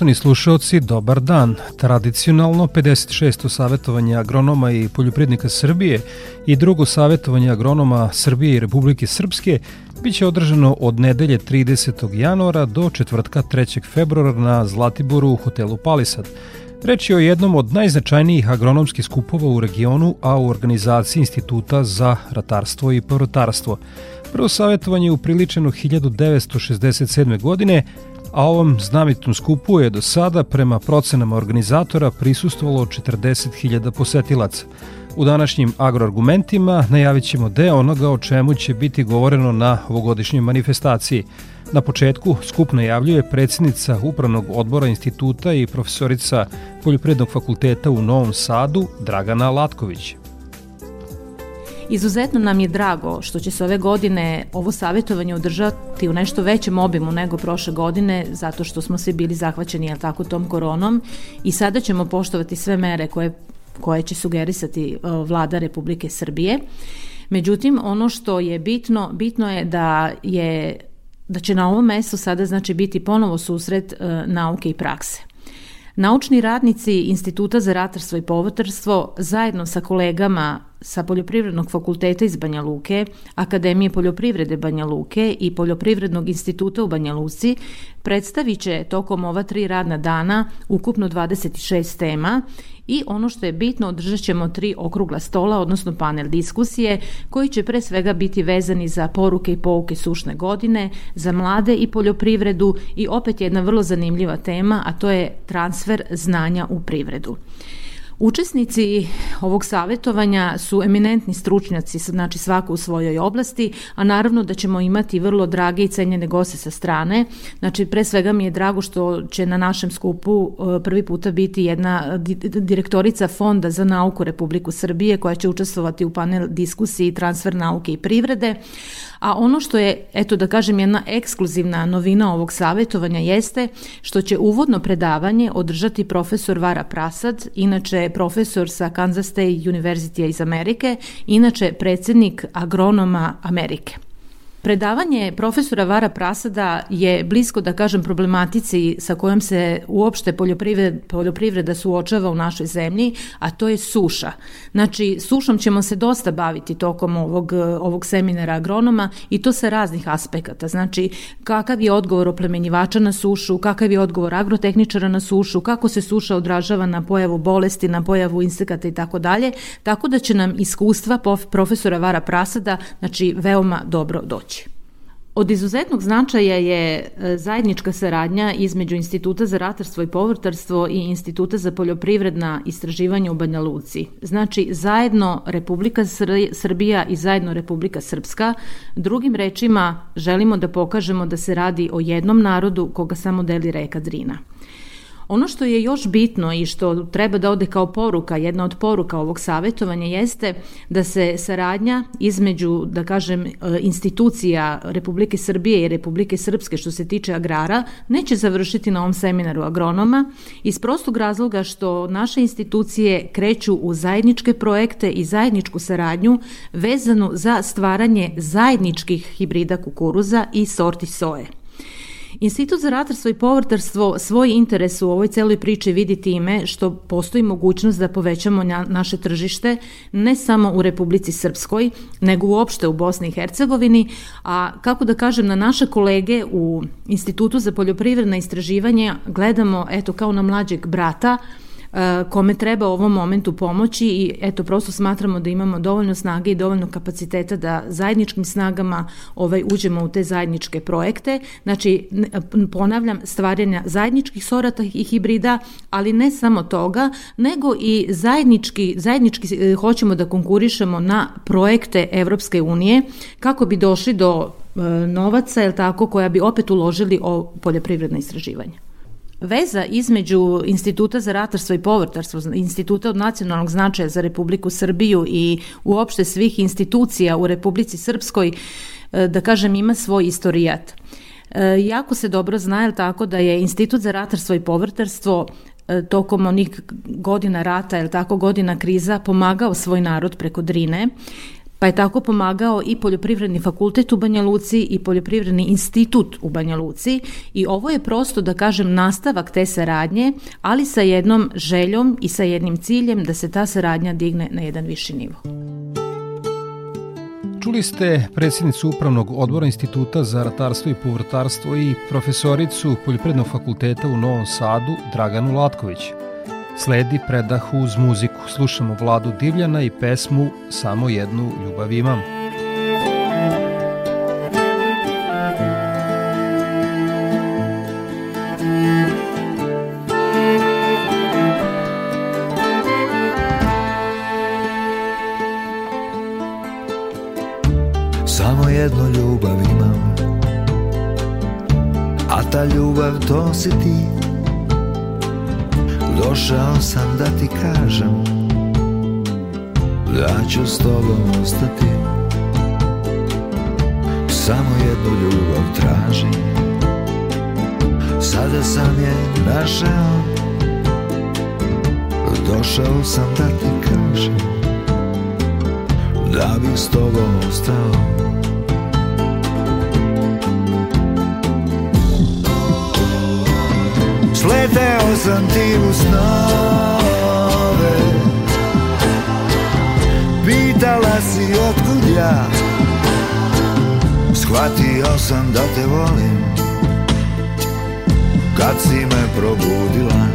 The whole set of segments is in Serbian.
Poštovani slušalci, dobar dan. Tradicionalno 56. savjetovanje agronoma i poljoprednika Srbije i drugo savjetovanje agronoma Srbije i Republike Srpske biće održano od nedelje 30. januara do četvrtka 3. februara na Zlatiboru u hotelu Palisad. Reč je o jednom od najznačajnijih agronomskih skupova u regionu, a u organizaciji Instituta za ratarstvo i porotarstvo. Prvo savjetovanje je upriličeno 1967. godine, a ovom znamitom skupu je do sada, prema procenama organizatora, prisustvovalo 40.000 posetilaca. U današnjim agroargumentima najavit ćemo deo onoga o čemu će biti govoreno na ovogodišnjoj manifestaciji. Na početku skup najavljuje predsjednica Upravnog odbora instituta i profesorica Poljoprednog fakulteta u Novom Sadu Dragana Latković. Izuzetno nam je drago što će se ove godine ovo savjetovanje održati u nešto većem obimu nego prošle godine, zato što smo svi bili zahvaćeni jel tako, tom koronom i sada ćemo poštovati sve mere koje, koje će sugerisati vlada Republike Srbije. Međutim, ono što je bitno, bitno je da je da će na ovom mestu sada znači biti ponovo susret e, nauke i prakse. Naučni radnici Instituta za ratarstvo i povrtarstvo zajedno sa kolegama sa Poljoprivrednog fakulteta iz Banja Luke, Akademije poljoprivrede Banja Luke i Poljoprivrednog instituta u Banja Luci predstavit će tokom ova tri radna dana ukupno 26 tema i ono što je bitno, održat ćemo tri okrugla stola, odnosno panel diskusije, koji će pre svega biti vezani za poruke i pouke sušne godine, za mlade i poljoprivredu i opet jedna vrlo zanimljiva tema, a to je transfer znanja u privredu. Učesnici ovog savjetovanja su eminentni stručnjaci, znači svako u svojoj oblasti, a naravno da ćemo imati vrlo drage i cenjene goste sa strane. Znači, pre svega mi je drago što će na našem skupu e, prvi puta biti jedna direktorica Fonda za nauku Republiku Srbije koja će učestvovati u panel diskusiji transfer nauke i privrede, A ono što je, eto da kažem, jedna ekskluzivna novina ovog savjetovanja jeste što će uvodno predavanje održati profesor Vara Prasad, inače profesor sa Kansas State University iz Amerike, inače predsednik agronoma Amerike. Predavanje profesora Vara Prasada je blisko, da kažem, problematici sa kojom se uopšte poljoprivreda, poljoprivreda suočava u našoj zemlji, a to je suša. Znači, sušom ćemo se dosta baviti tokom ovog, ovog seminara agronoma i to sa raznih aspekata. Znači, kakav je odgovor oplemenjivača na sušu, kakav je odgovor agrotehničara na sušu, kako se suša odražava na pojavu bolesti, na pojavu insekata i tako dalje, tako da će nam iskustva profesora Vara Prasada, znači, veoma dobro doći. Od izuzetnog značaja je e, zajednička saradnja između Instituta za ratarstvo i povrtarstvo i Instituta za poljoprivredna istraživanja u Banja Luci. Znači, zajedno Republika Srbija i zajedno Republika Srpska. Drugim rečima, želimo da pokažemo da se radi o jednom narodu koga samo deli reka Drina. Ono što je još bitno i što treba da ode kao poruka, jedna od poruka ovog savjetovanja jeste da se saradnja između, da kažem, e, institucija Republike Srbije i Republike Srpske što se tiče agrara neće završiti na ovom seminaru agronoma iz prostog razloga što naše institucije kreću u zajedničke projekte i zajedničku saradnju vezanu za stvaranje zajedničkih hibrida kukuruza i sorti soje. Institut za ratarstvo i povrtarstvo svoj interes u ovoj celoj priči vidi time što postoji mogućnost da povećamo naše tržište ne samo u Republici Srpskoj, nego uopšte u Bosni i Hercegovini, a kako da kažem, na naše kolege u Institutu za poljoprivredna istraživanja gledamo eto kao na mlađeg brata, kome treba u ovom momentu pomoći i eto prosto smatramo da imamo dovoljno snage i dovoljno kapaciteta da zajedničkim snagama ovaj uđemo u te zajedničke projekte. Znači ponavljam stvaranja zajedničkih sorata i hibrida, ali ne samo toga, nego i zajednički zajednički e, hoćemo da konkurišemo na projekte Evropske unije kako bi došli do e, novaca, je tako, koja bi opet uložili o poljoprivredne istraživanja. Veza između Instituta za ratarstvo i povrtarstvo, Instituta od nacionalnog značaja za Republiku Srbiju i uopšte svih institucija u Republici Srpskoj, e, da kažem, ima svoj istorijat. E, jako se dobro zna, tako, da je Institut za ratarstvo i povrtarstvo e, tokom onih godina rata, je tako, godina kriza, pomagao svoj narod preko Drine, pa je tako pomagao i Poljoprivredni fakultet u Banja Luci i Poljoprivredni institut u Banja Luci i ovo je prosto da kažem nastavak te saradnje, ali sa jednom željom i sa jednim ciljem da se ta saradnja digne na jedan viši nivo. Čuli ste predsjednicu Upravnog odbora Instituta za ratarstvo i povrtarstvo i profesoricu Poljoprednog fakulteta u Novom Sadu Draganu Latković. Sledi predah uz muziku. Slušamo Vladu Divljana i pesmu Samo jednu ljubav imam. Samo jednu ljubav imam A ta ljubav to si ti Došao sam da ti kažem Da ću s tobom ostati. Samo jednu ljubav tražim Sada sam je našao. Došao sam da ti kažem Da bih s tobom ostao Sleteo sam ti u snove. Pitala si otkud ja. Shvatio sam da te volim. Kad si me probudila.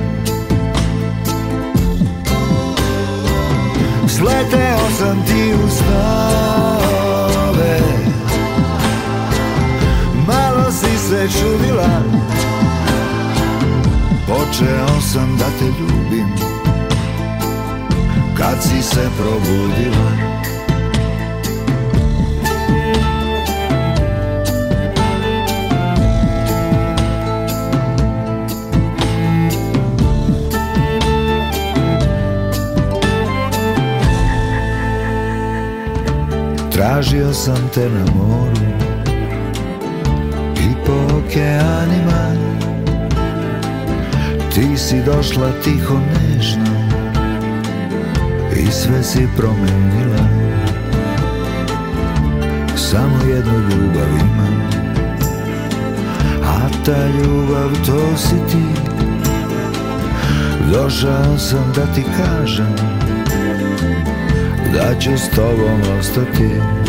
Sleteo sam ti u snove Počeo sam da te ljubim. Kad si se probudila. Tražio sam te na moru I po okeanima Ti si došla tiho nežno I sve si promenila Samo jednu ljubav imam A ta ljubav to si ti. Došao sam da ti kažem Da ću s tobom ostati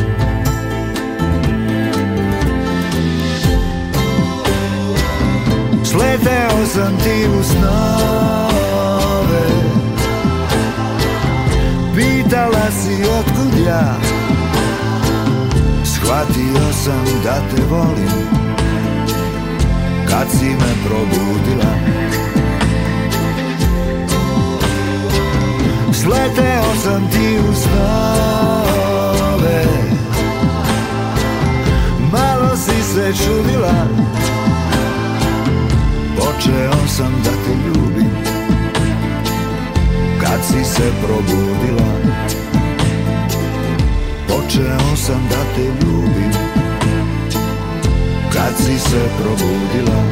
Sam ti u snove. Pitala si otkud ja. Shvatio sam da te volim. Kad si me probudila. Sleteo sam ti u snove. Malo si se čudila Počeo sam da te ljubim. Kad si se probudila Počeo sam da te ljubim. Kad si se probudila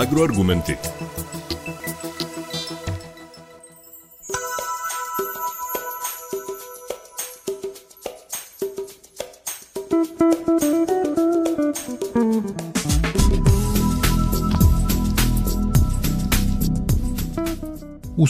Agroargumenti.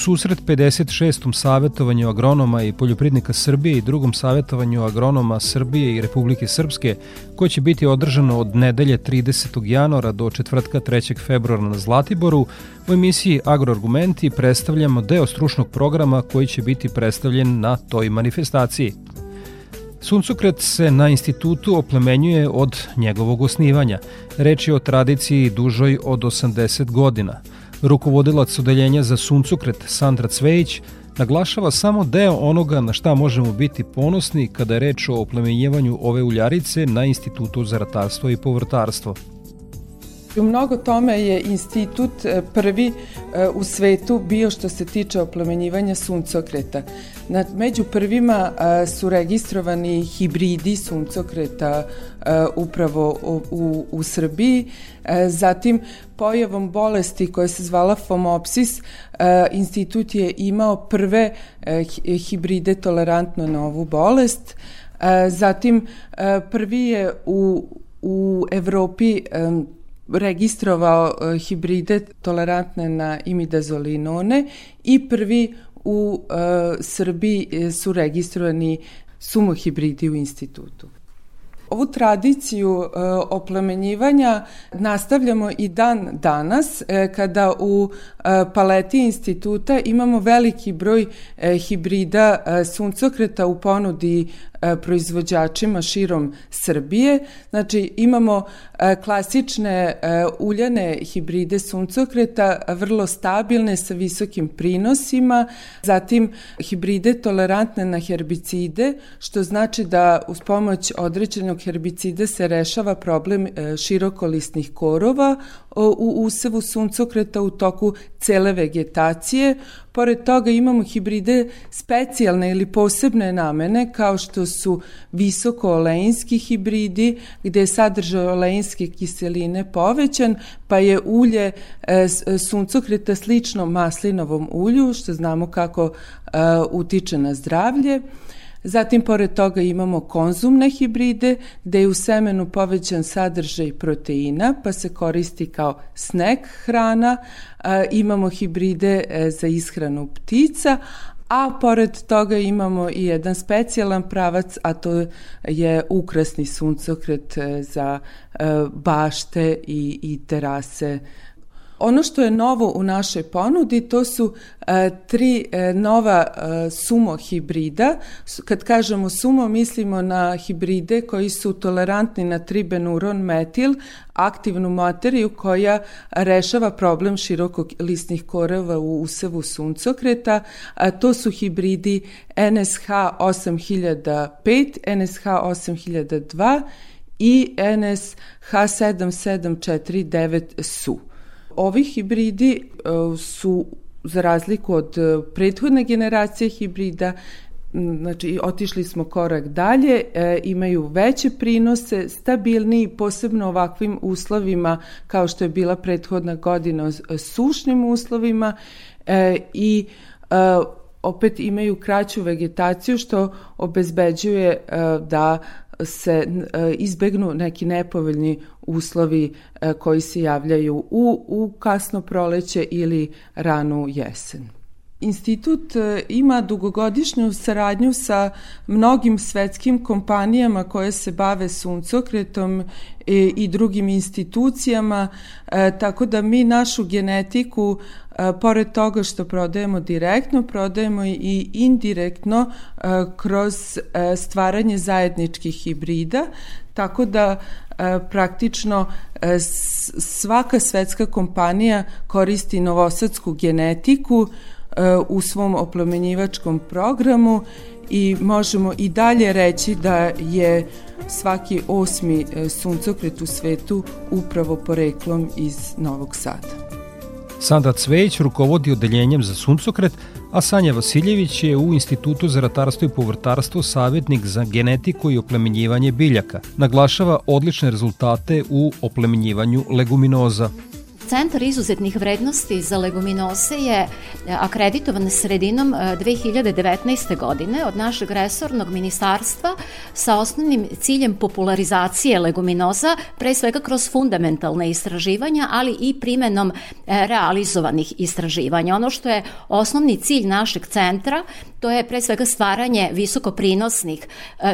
Susret 56. savjetovanju agronoma i poljopridnika Srbije i drugom savjetovanju agronoma Srbije i Republike Srpske, koje će biti održano od nedelje 30. januara do četvrtka 3. februara na Zlatiboru, u emisiji Agroargumenti predstavljamo deo stručnog programa koji će biti predstavljen na toj manifestaciji. Suncokret se na institutu oplemenjuje od njegovog osnivanja. Reč je o tradiciji dužoj od 80 godina – Rukovodilac odeljenja za suncokret Sandra Cvejić naglašava samo deo onoga na šta možemo biti ponosni kada je reč o oplemenjivanju ove uljarice na Institutu za ratarstvo i povrtarstvo. U mnogo tome je institut e, prvi e, u svetu bio što se tiče oplemenjivanja suncokreta. Među prvima e, su registrovani hibridi suncokreta upravo u, u Srbiji. Zatim, pojavom bolesti koja se zvala fomopsis, institut je imao prve hibride tolerantno na ovu bolest. Zatim, prvi je u, u Evropi registrovao e, hibride tolerantne na imidazolinone i prvi u e, Srbiji e, su registrovani sumohibridi u institutu. Ovu tradiciju e, oplemenjivanja nastavljamo i dan danas e, kada u e, paleti instituta imamo veliki broj e, hibrida e, suncokreta u ponudi proizvođačima širom Srbije. Znači imamo e, klasične e, uljane hibride suncokreta, vrlo stabilne sa visokim prinosima, zatim hibride tolerantne na herbicide, što znači da uz pomoć određenog herbicida se rešava problem e, širokolisnih korova u usevu suncokreta u toku cele vegetacije. Pored toga imamo hibride specijalne ili posebne namene kao što su visoko oleinski hibridi gde je sadržaj oleinske kiseline povećan pa je ulje e, suncokreta slično maslinovom ulju što znamo kako e, utiče na zdravlje. Zatim, pored toga imamo konzumne hibride, gde je u semenu povećan sadržaj proteina, pa se koristi kao snek hrana. E, imamo hibride e, za ishranu ptica, a pored toga imamo i jedan specijalan pravac, a to je ukrasni suncokret e, za bašte i, i terase Ono što je novo u našoj ponudi to su e, tri e, nova e, sumo hibrida. Kad kažemo sumo mislimo na hibride koji su tolerantni na tribenuron metil, aktivnu materiju koja rešava problem širokog listnih koreva u usevu suncokreta. A, to su hibridi NSH 8005, NSH 8002 i NSH 7749 SU. Ovi hibridi e, su, za razliku od e, prethodne generacije hibrida, znači otišli smo korak dalje, e, imaju veće prinose, stabilniji, posebno ovakvim uslovima kao što je bila prethodna godina sušnim uslovima e, i e, opet imaju kraću vegetaciju što obezbeđuje e, da se e, izbegnu neki nepovoljni uslovi e, koji se javljaju u, u kasno proleće ili ranu jesen. Institut e, ima dugogodišnju saradnju sa mnogim svetskim kompanijama koje se bave suncokretom i, drugim institucijama, tako da mi našu genetiku, pored toga što prodajemo direktno, prodajemo i indirektno e, kroz e, stvaranje zajedničkih hibrida, tako da e, praktično e, svaka svetska kompanija koristi novosadsku genetiku, u svom oplemenjivačkom programu i možemo i dalje reći da je svaki osmi e, suncokret u svetu upravo poreklom iz Novog Sada. Sandra Cvejić rukovodi odeljenjem za suncokret, a Sanja Vasiljević je u Institutu za ratarstvo i povrtarstvo savjetnik za genetiku i oplemenjivanje biljaka. Naglašava odlične rezultate u oplemenjivanju leguminoza. Centar izuzetnih vrednosti za leguminoze je e, akreditovan sredinom 2019. E, godine od našeg resornog ministarstva sa osnovnim ciljem popularizacije leguminoza, pre svega kroz fundamentalne istraživanja, ali i primenom e, realizovanih istraživanja. Ono što je osnovni cilj našeg centra, to je pre svega stvaranje visokoprinosnih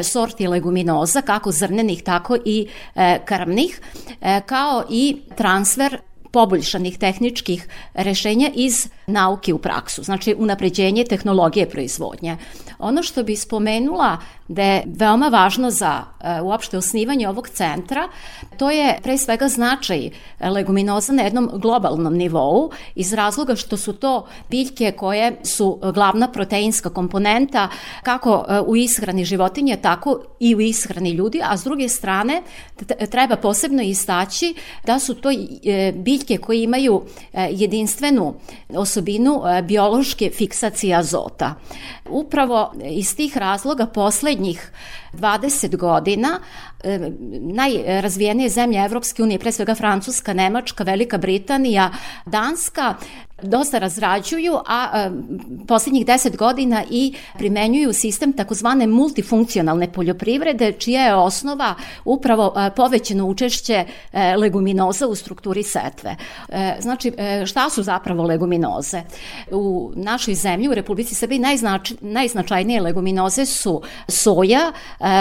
sorti leguminoza, kako zrnenih, tako i krmnih, kao i transfer poboljšanih tehničkih rešenja iz nauke u praksu, znači unapređenje tehnologije proizvodnje. Ono što bi spomenula da je veoma važno za e, uopšte osnivanje ovog centra, to je pre svega značaj leguminoza na jednom globalnom nivou iz razloga što su to biljke koje su glavna proteinska komponenta kako e, u ishrani životinja, tako i u ishrani ljudi, a s druge strane treba posebno istaći da su to e, biljke koje imaju jedinstvenu osobinu biološke fiksacije azota. Upravo iz tih razloga poslednjih 20 godina e, najrazvijenije zemlje Evropske unije, pre svega Francuska, Nemačka, Velika Britanija, Danska, dosta razrađuju, a poslednjih 10 godina i primenjuju sistem takozvane multifunkcionalne poljoprivrede, čija je osnova upravo povećeno učešće e, leguminoza u strukturi setve. E, znači, e, šta su zapravo leguminoze? U našoj zemlji, u Republici Srbiji, najznač, najznačajnije leguminoze su soja,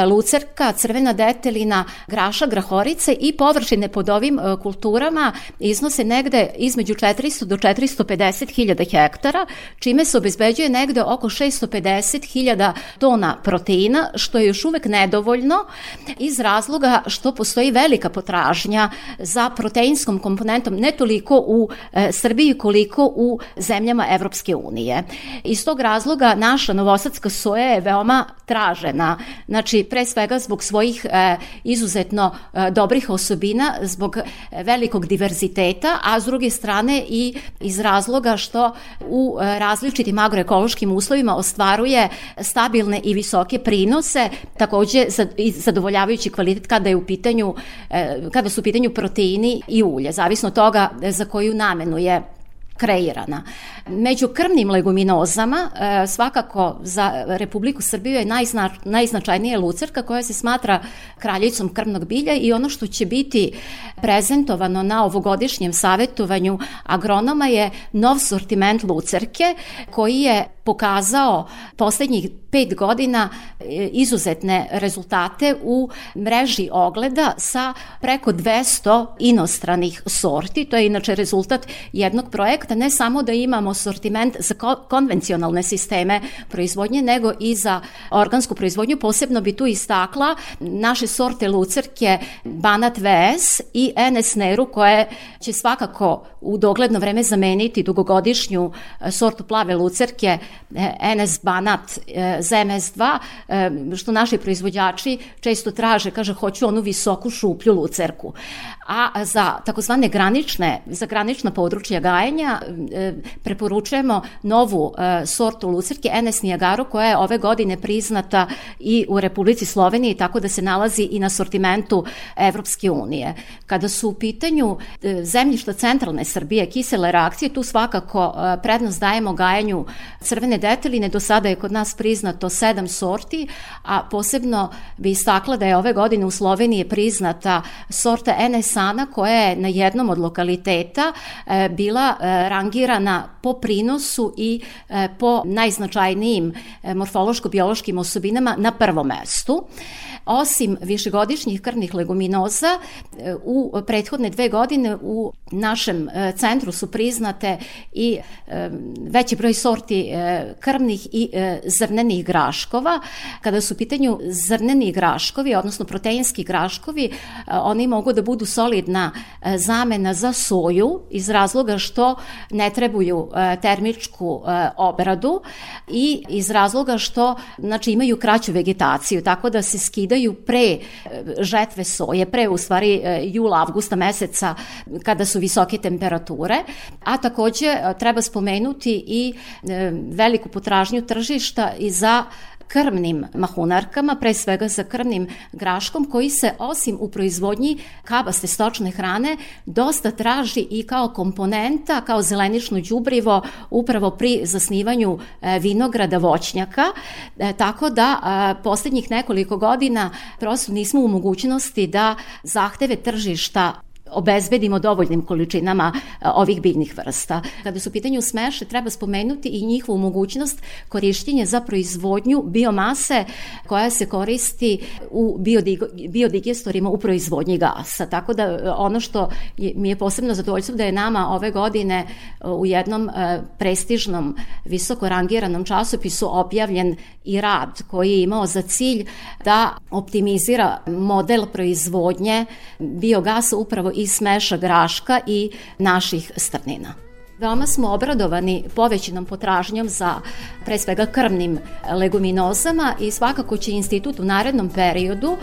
lucerka, crvena detelina, graša, grahorice i površine pod ovim kulturama iznose negde između 400 do 400 650.000 hektara, čime se obezbeđuje negde oko 650.000 tona proteina, što je još uvek nedovoljno iz razloga što postoji velika potražnja za proteinskom komponentom ne toliko u e, Srbiji koliko u zemljama Evropske unije. Iz tog razloga naša novosadska soja je veoma tražena, znači pre svega zbog svojih e, izuzetno e, dobrih osobina, zbog velikog diverziteta, a s druge strane i iz razloga razloga što u e, različitim agroekološkim uslovima ostvaruje stabilne i visoke prinose, takođe zadovoljavajući kvalitet kada je u pitanju e, kada su u pitanju proteini i ulje, zavisno toga za koju namenu je kreirana. Među krvnim leguminozama e, svakako za Republiku Srbiju je najzna, najznačajnija lucerka koja se smatra kraljicom krvnog bilja i ono što će biti prezentovano na ovogodišnjem savetovanju agronoma je nov sortiment lucerke koji je pokazao poslednjih pet godina e, izuzetne rezultate u mreži ogleda sa preko 200 inostranih sorti. To je inače rezultat jednog projekta, ne samo da imamo sortiment za konvencionalne sisteme proizvodnje, nego i za organsku proizvodnju. Posebno bi tu istakla naše sorte lucerke Banat VS i NS Neru koje će svakako u dogledno vreme zameniti dugogodišnju e, sortu plave lucerke NS Banat za MS2, što naši proizvođači često traže, kaže, hoću onu visoku šuplju lucerku. A za takozvane granične, za granična područja gajenja preporučujemo novu e, sortu lucerke NS Nijagaru koja je ove godine priznata i u Republici Sloveniji tako da se nalazi i na sortimentu Evropske unije. Kada su u pitanju e, zemljišta centralne Srbije, kisele reakcije, tu svakako e, prednost dajemo gajanju crvene deteline, do sada je kod nas priznato sedam sorti, a posebno bi istakla da je ove godine u Sloveniji priznata sorta Enesana koja je na jednom od lokaliteta e, bila e, rangirana po prinosu i e, po najznačajnijim morfološko-biološkim osobinama na prvom mestu. Osim višegodišnjih krvnih leguminoza, u prethodne dve godine u našem centru su priznate i veći broj sorti krvnih i zrnenih graškova. Kada su u pitanju zrneni graškovi, odnosno proteinski graškovi, oni mogu da budu solidna zamena za soju iz razloga što ne trebuju termičku obradu i iz razloga što znači, imaju kraću vegetaciju, tako da se skida skidaju pre e, žetve soje, pre u stvari e, jula, avgusta meseca kada su visoke temperature, a takođe e, treba spomenuti i veliku potražnju tržišta i za krvnim mahunarkama, pre svega sa krvnim graškom, koji se osim u proizvodnji kabaste stočne hrane dosta traži i kao komponenta, kao zelenično đubrivo upravo pri zasnivanju e, vinograda voćnjaka, e, tako da poslednjih nekoliko godina prosto nismo u mogućnosti da zahteve tržišta obezbedimo dovoljnim količinama e, ovih biljnih vrsta. Kada su u pitanju smeše, treba spomenuti i njihovu mogućnost korišćenja za proizvodnju biomase koja se koristi u biodigestorima u proizvodnji gasa. Tako da e, ono što mi je posebno zadovoljstvo da je nama ove godine e, u jednom prestižnom visoko rangiranom časopisu objavljen i rad koji je imao za cilj da optimizira model proizvodnje biogasa upravo iz smeša graška i naših strnina. Veoma smo obradovani povećenom potražnjom za pre svega krvnim leguminozama i svakako će institut u narednom periodu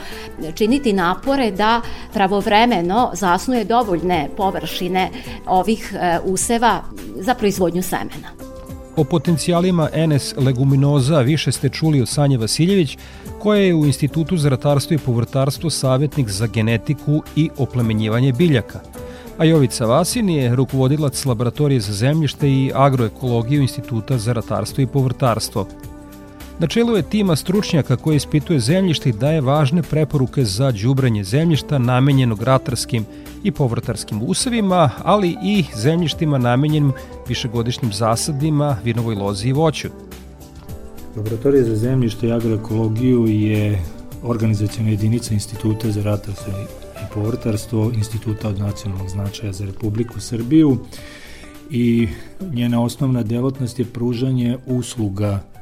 činiti napore da pravovremeno zasnuje dovoljne površine ovih e, useva za proizvodnju semena. O potencijalima NS leguminoza više ste čuli od Sanje Vasiljević, koja je u Institutu za ratarstvo i povrtarstvo savjetnik za genetiku i oplemenjivanje biljaka. A Jovica Vasin je rukovodilac laboratorije za zemljište i agroekologiju Instituta za ratarstvo i povrtarstvo. Na čelu je tima stručnjaka koji ispituje zemljište i daje važne preporuke za đubranje zemljišta namenjenog ratarskim i povrtarskim usevima, ali i zemljištima namenjenim višegodišnjim zasadima, vinovoj lozi i voću. Laboratorija za zemljište i agroekologiju je organizacijona jedinica Instituta za ratarstvo i povrtarstvo, instituta od nacionalnog značaja za Republiku Srbiju i njena osnovna delatnost je pružanje usluga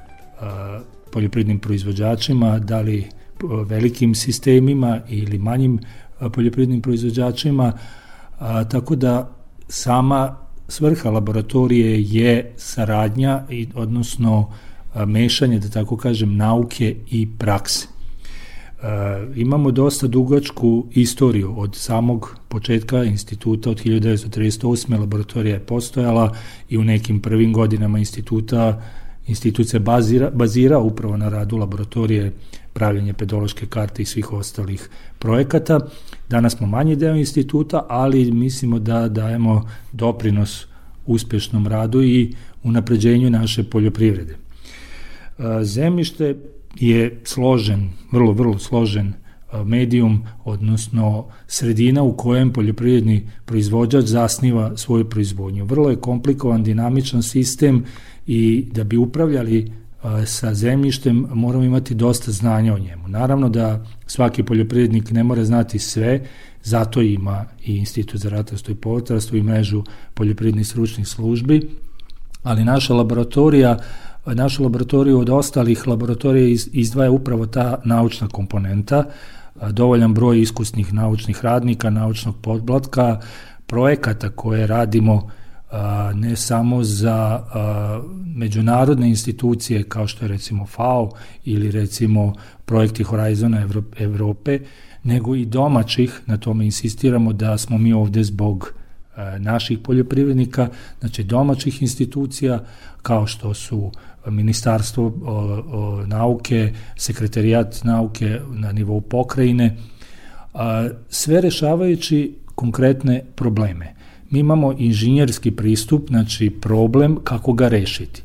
poljoprivrednim proizvođačima, da li velikim sistemima ili manjim poljoprivrednim proizvođačima, tako da sama svrha laboratorije je saradnja i odnosno mešanje, da tako kažem, nauke i prakse. imamo dosta dugačku istoriju od samog početka instituta od 1938. laboratorija je postojala i u nekim prvim godinama instituta institut se bazira, bazira upravo na radu laboratorije pravljenje pedološke karte i svih ostalih projekata. Danas smo manji deo instituta, ali mislimo da dajemo doprinos uspešnom radu i unapređenju naše poljoprivrede. Zemljište je složen, vrlo, vrlo složen medijum, odnosno sredina u kojem poljoprivredni proizvođač zasniva svoju proizvodnju. Vrlo je komplikovan, dinamičan sistem i da bi upravljali sa zemljištem moramo imati dosta znanja o njemu. Naravno da svaki poljoprivrednik ne mora znati sve, zato ima i Institut za ratarstvo i povrtarstvo i mrežu poljoprivrednih stručnih službi, ali naša laboratorija našu laboratoriju od ostalih laboratorija izdvaja upravo ta naučna komponenta, dovoljan broj iskusnih naučnih radnika, naučnog podblatka, projekata koje radimo ne samo za međunarodne institucije kao što je recimo FAO ili recimo projekti Horizona Evrope, nego i domaćih, na tome insistiramo da smo mi ovde zbog naših poljoprivrednika, znači domaćih institucija kao što su Ministarstvo nauke, sekretarijat nauke na nivou pokrajine, sve rešavajući konkretne probleme. Mi imamo inženjerski pristup, znači problem kako ga rešiti.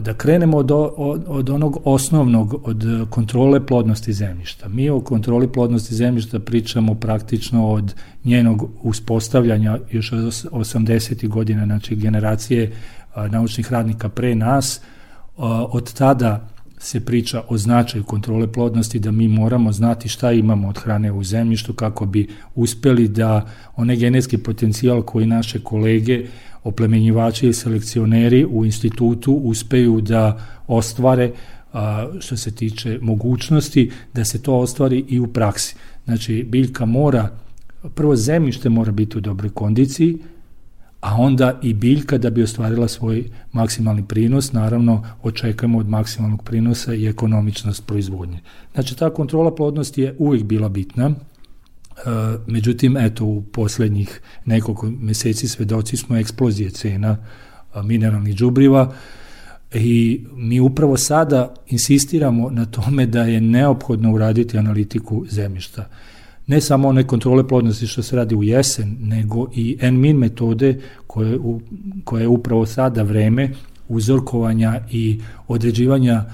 Da krenemo od, od, od onog osnovnog, od kontrole plodnosti zemljišta. Mi o kontroli plodnosti zemljišta pričamo praktično od njenog uspostavljanja još od 80. godina, znači generacije naučnih radnika pre nas, od tada se priča o značaju kontrole plodnosti, da mi moramo znati šta imamo od hrane u zemljištu kako bi uspeli da onaj genetski potencijal koji naše kolege, oplemenjivači i selekcioneri u institutu uspeju da ostvare što se tiče mogućnosti da se to ostvari i u praksi. Znači, biljka mora, prvo zemljište mora biti u dobroj kondiciji, a onda i biljka da bi ostvarila svoj maksimalni prinos, naravno očekujemo od maksimalnog prinosa i ekonomičnost proizvodnje. Znači ta kontrola plodnosti je uvijek bila bitna, e, međutim eto u poslednjih nekoliko meseci svedoci smo eksplozije cena mineralnih džubriva, I mi upravo sada insistiramo na tome da je neophodno uraditi analitiku zemljišta. Ne samo one kontrole plodnosti što se radi u jesen, nego i NMIN metode koje, u, koje je upravo sada vreme uzorkovanja i određivanja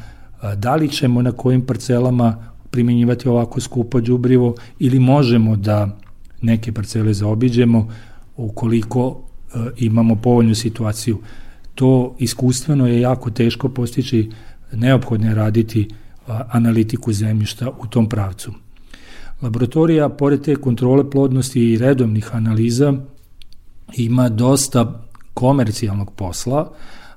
da li ćemo na kojim parcelama primjenjivati ovako skupo đubrivo ili možemo da neke parcele zaobiđemo ukoliko imamo povoljnu situaciju. To iskustveno je jako teško postići, neophodno je raditi analitiku zemljišta u tom pravcu. Laboratorija, pored te kontrole plodnosti i redovnih analiza, ima dosta komercijalnog posla,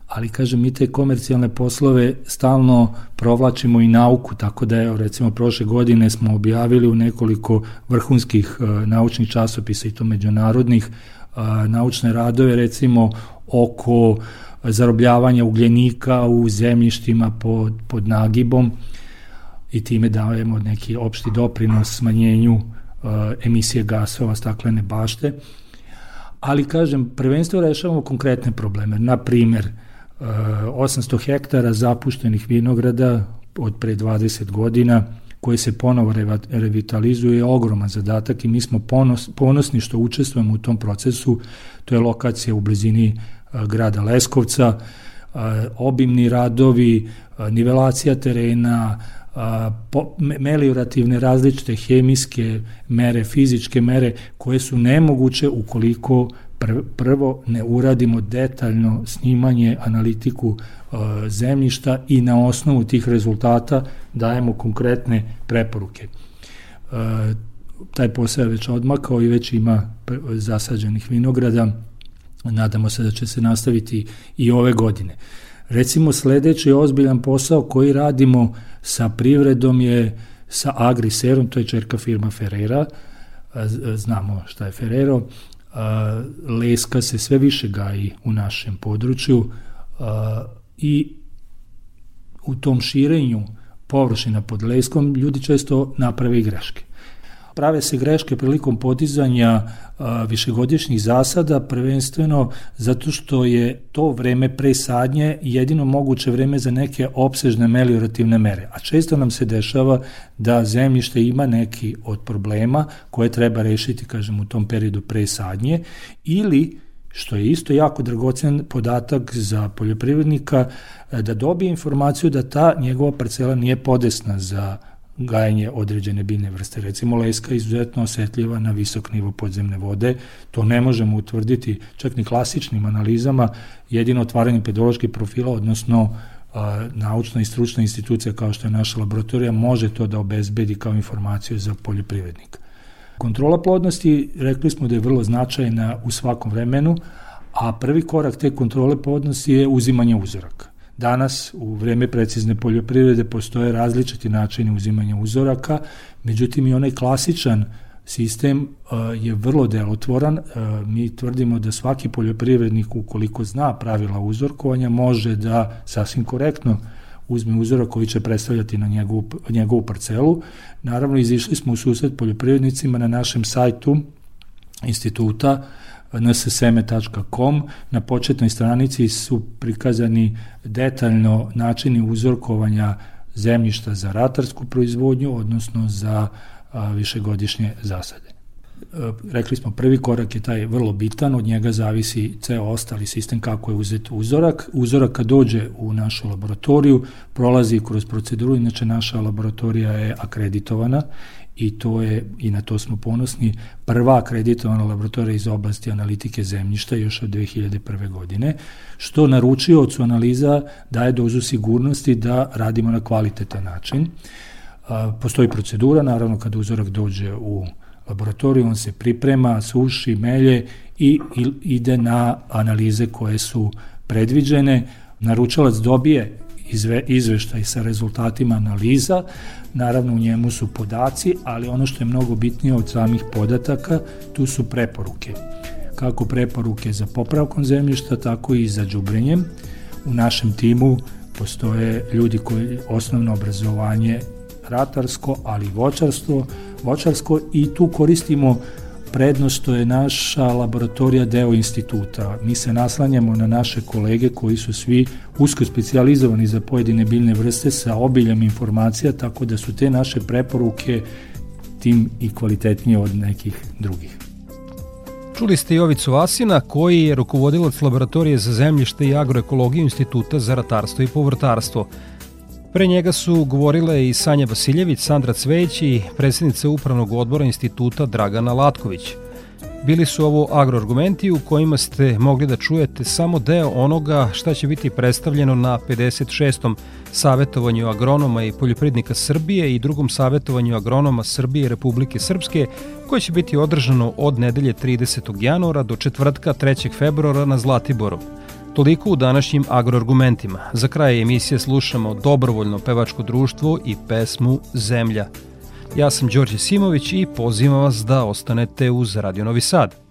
ali kažem mi te komercijalne poslove stalno provlačimo i nauku, tako da je recimo prošle godine smo objavili u nekoliko vrhunskih uh, naučnih časopisa i to međunarodnih uh, naučne radove recimo oko zarobljavanja ugljenika u zemljištima pod, pod nagibom i time dajemo neki opšti doprinos smanjenju uh, emisije gasova staklene bašte. Ali, kažem, prvenstvo rešavamo konkretne probleme. Na primer, 800 hektara zapuštenih vinograda od pre 20 godina koje se ponovo revitalizuje je ogroman zadatak i mi smo ponos, ponosni što učestvujemo u tom procesu. To je lokacija u blizini grada Leskovca, obimni radovi, nivelacija terena, meliorativne različite hemijske mere, fizičke mere koje su nemoguće ukoliko prvo ne uradimo detaljno snimanje, analitiku zemljišta i na osnovu tih rezultata dajemo konkretne preporuke. Taj posao je već odmakao i već ima zasađenih vinograda. Nadamo se da će se nastaviti i ove godine. Recimo sledeći ozbiljan posao koji radimo sa privredom je sa Agriserom, to je čerka firma Ferrera, znamo šta je Ferrero, leska se sve više gaji u našem području i u tom širenju površina pod leskom ljudi često naprave i greške. Prave se greške prilikom podizanja višegodišnjih zasada, prvenstveno zato što je to vreme pre sadnje jedino moguće vreme za neke opsežne meliorativne mere. A često nam se dešava da zemljište ima neki od problema koje treba rešiti, kažem, u tom periodu pre sadnje ili što je isto jako dragocen podatak za poljoprivrednika, da dobije informaciju da ta njegova parcela nije podesna za gajanje određene biljne vrste. Recimo leska je izuzetno osetljiva na visok nivo podzemne vode, to ne možemo utvrditi čak ni klasičnim analizama, jedino otvaranje pedoloških profila, odnosno naučna i stručna institucija kao što je naša laboratorija može to da obezbedi kao informaciju za poljoprivrednika. Kontrola plodnosti, rekli smo da je vrlo značajna u svakom vremenu, a prvi korak te kontrole plodnosti je uzimanje uzoraka. Danas, u vreme precizne poljoprivrede, postoje različiti načini uzimanja uzoraka, međutim i onaj klasičan sistem uh, je vrlo delotvoran. Uh, mi tvrdimo da svaki poljoprivrednik, ukoliko zna pravila uzorkovanja, može da sasvim korektno uzme uzorak koji će predstavljati na njegovu, njegovu parcelu. Naravno, izišli smo u susret poljoprivrednicima na našem sajtu instituta nsseme.com. Na početnoj stranici su prikazani detaljno načini uzorkovanja zemljišta za ratarsku proizvodnju, odnosno za višegodišnje zasade. E, rekli smo, prvi korak je taj vrlo bitan, od njega zavisi ceo ostali sistem kako je uzet uzorak. Uzorak kad dođe u našu laboratoriju, prolazi kroz proceduru, inače naša laboratorija je akreditovana i to je, i na to smo ponosni, prva akreditovana laboratorija iz oblasti analitike zemljišta još od 2001. godine, što naručiocu analiza daje dozu sigurnosti da radimo na kvalitetan način. Postoji procedura, naravno kada uzorak dođe u laboratoriju, on se priprema, suši, melje i ide na analize koje su predviđene. Naručalac dobije izve, izveštaj sa rezultatima analiza, naravno u njemu su podaci, ali ono što je mnogo bitnije od samih podataka, tu su preporuke. Kako preporuke za popravkom zemljišta, tako i za džubrenjem. U našem timu postoje ljudi koji osnovno obrazovanje ratarsko, ali i voćarstvo, voćarsko i tu koristimo prednost što je naša laboratorija deo instituta. Mi se naslanjamo na naše kolege koji su svi usko specializovani za pojedine biljne vrste sa obiljom informacija, tako da su te naše preporuke tim i kvalitetnije od nekih drugih. Čuli ste Jovicu Vasina, koji je rukovodilac laboratorije za zemljište i agroekologiju Instituta za ratarstvo i povrtarstvo. Pre njega su govorile i Sanja Vasiljević, Sandra Cveć i predsjednica Upravnog odbora instituta Dragana Latković. Bili su ovo agroargumenti u kojima ste mogli da čujete samo deo onoga šta će biti predstavljeno na 56. savetovanju agronoma i poljoprednika Srbije i drugom savetovanju agronoma Srbije i Republike Srpske, koje će biti održano od nedelje 30. januara do četvrtka 3. februara na Zlatiboru. Toliko u današnjim agroargumentima. Za kraj emisije slušamo dobrovoljno pevačko društvo i pesmu Zemlja. Ja sam Đorđe Simović i pozivam vas da ostanete uz Radio Novi Sad.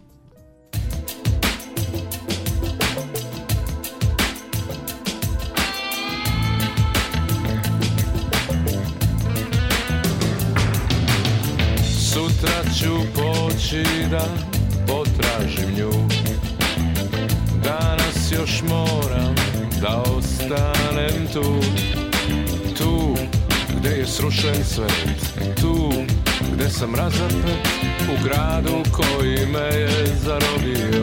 Sam razapet u gradu koji me je zarobio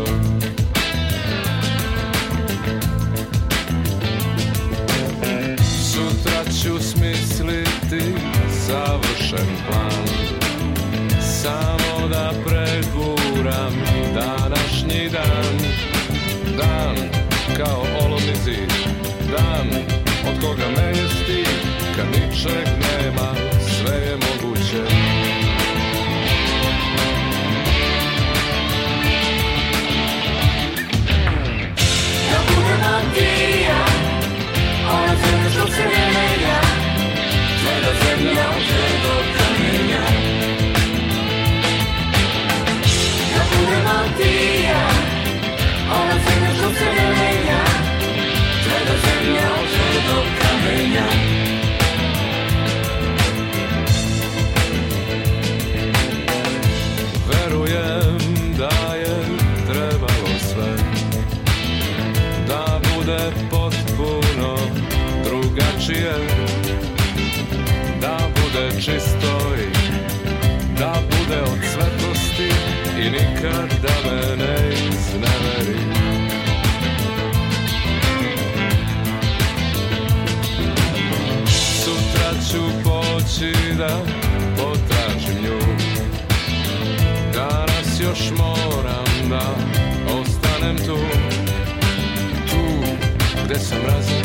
ostanem tu. Tu gde sam razapet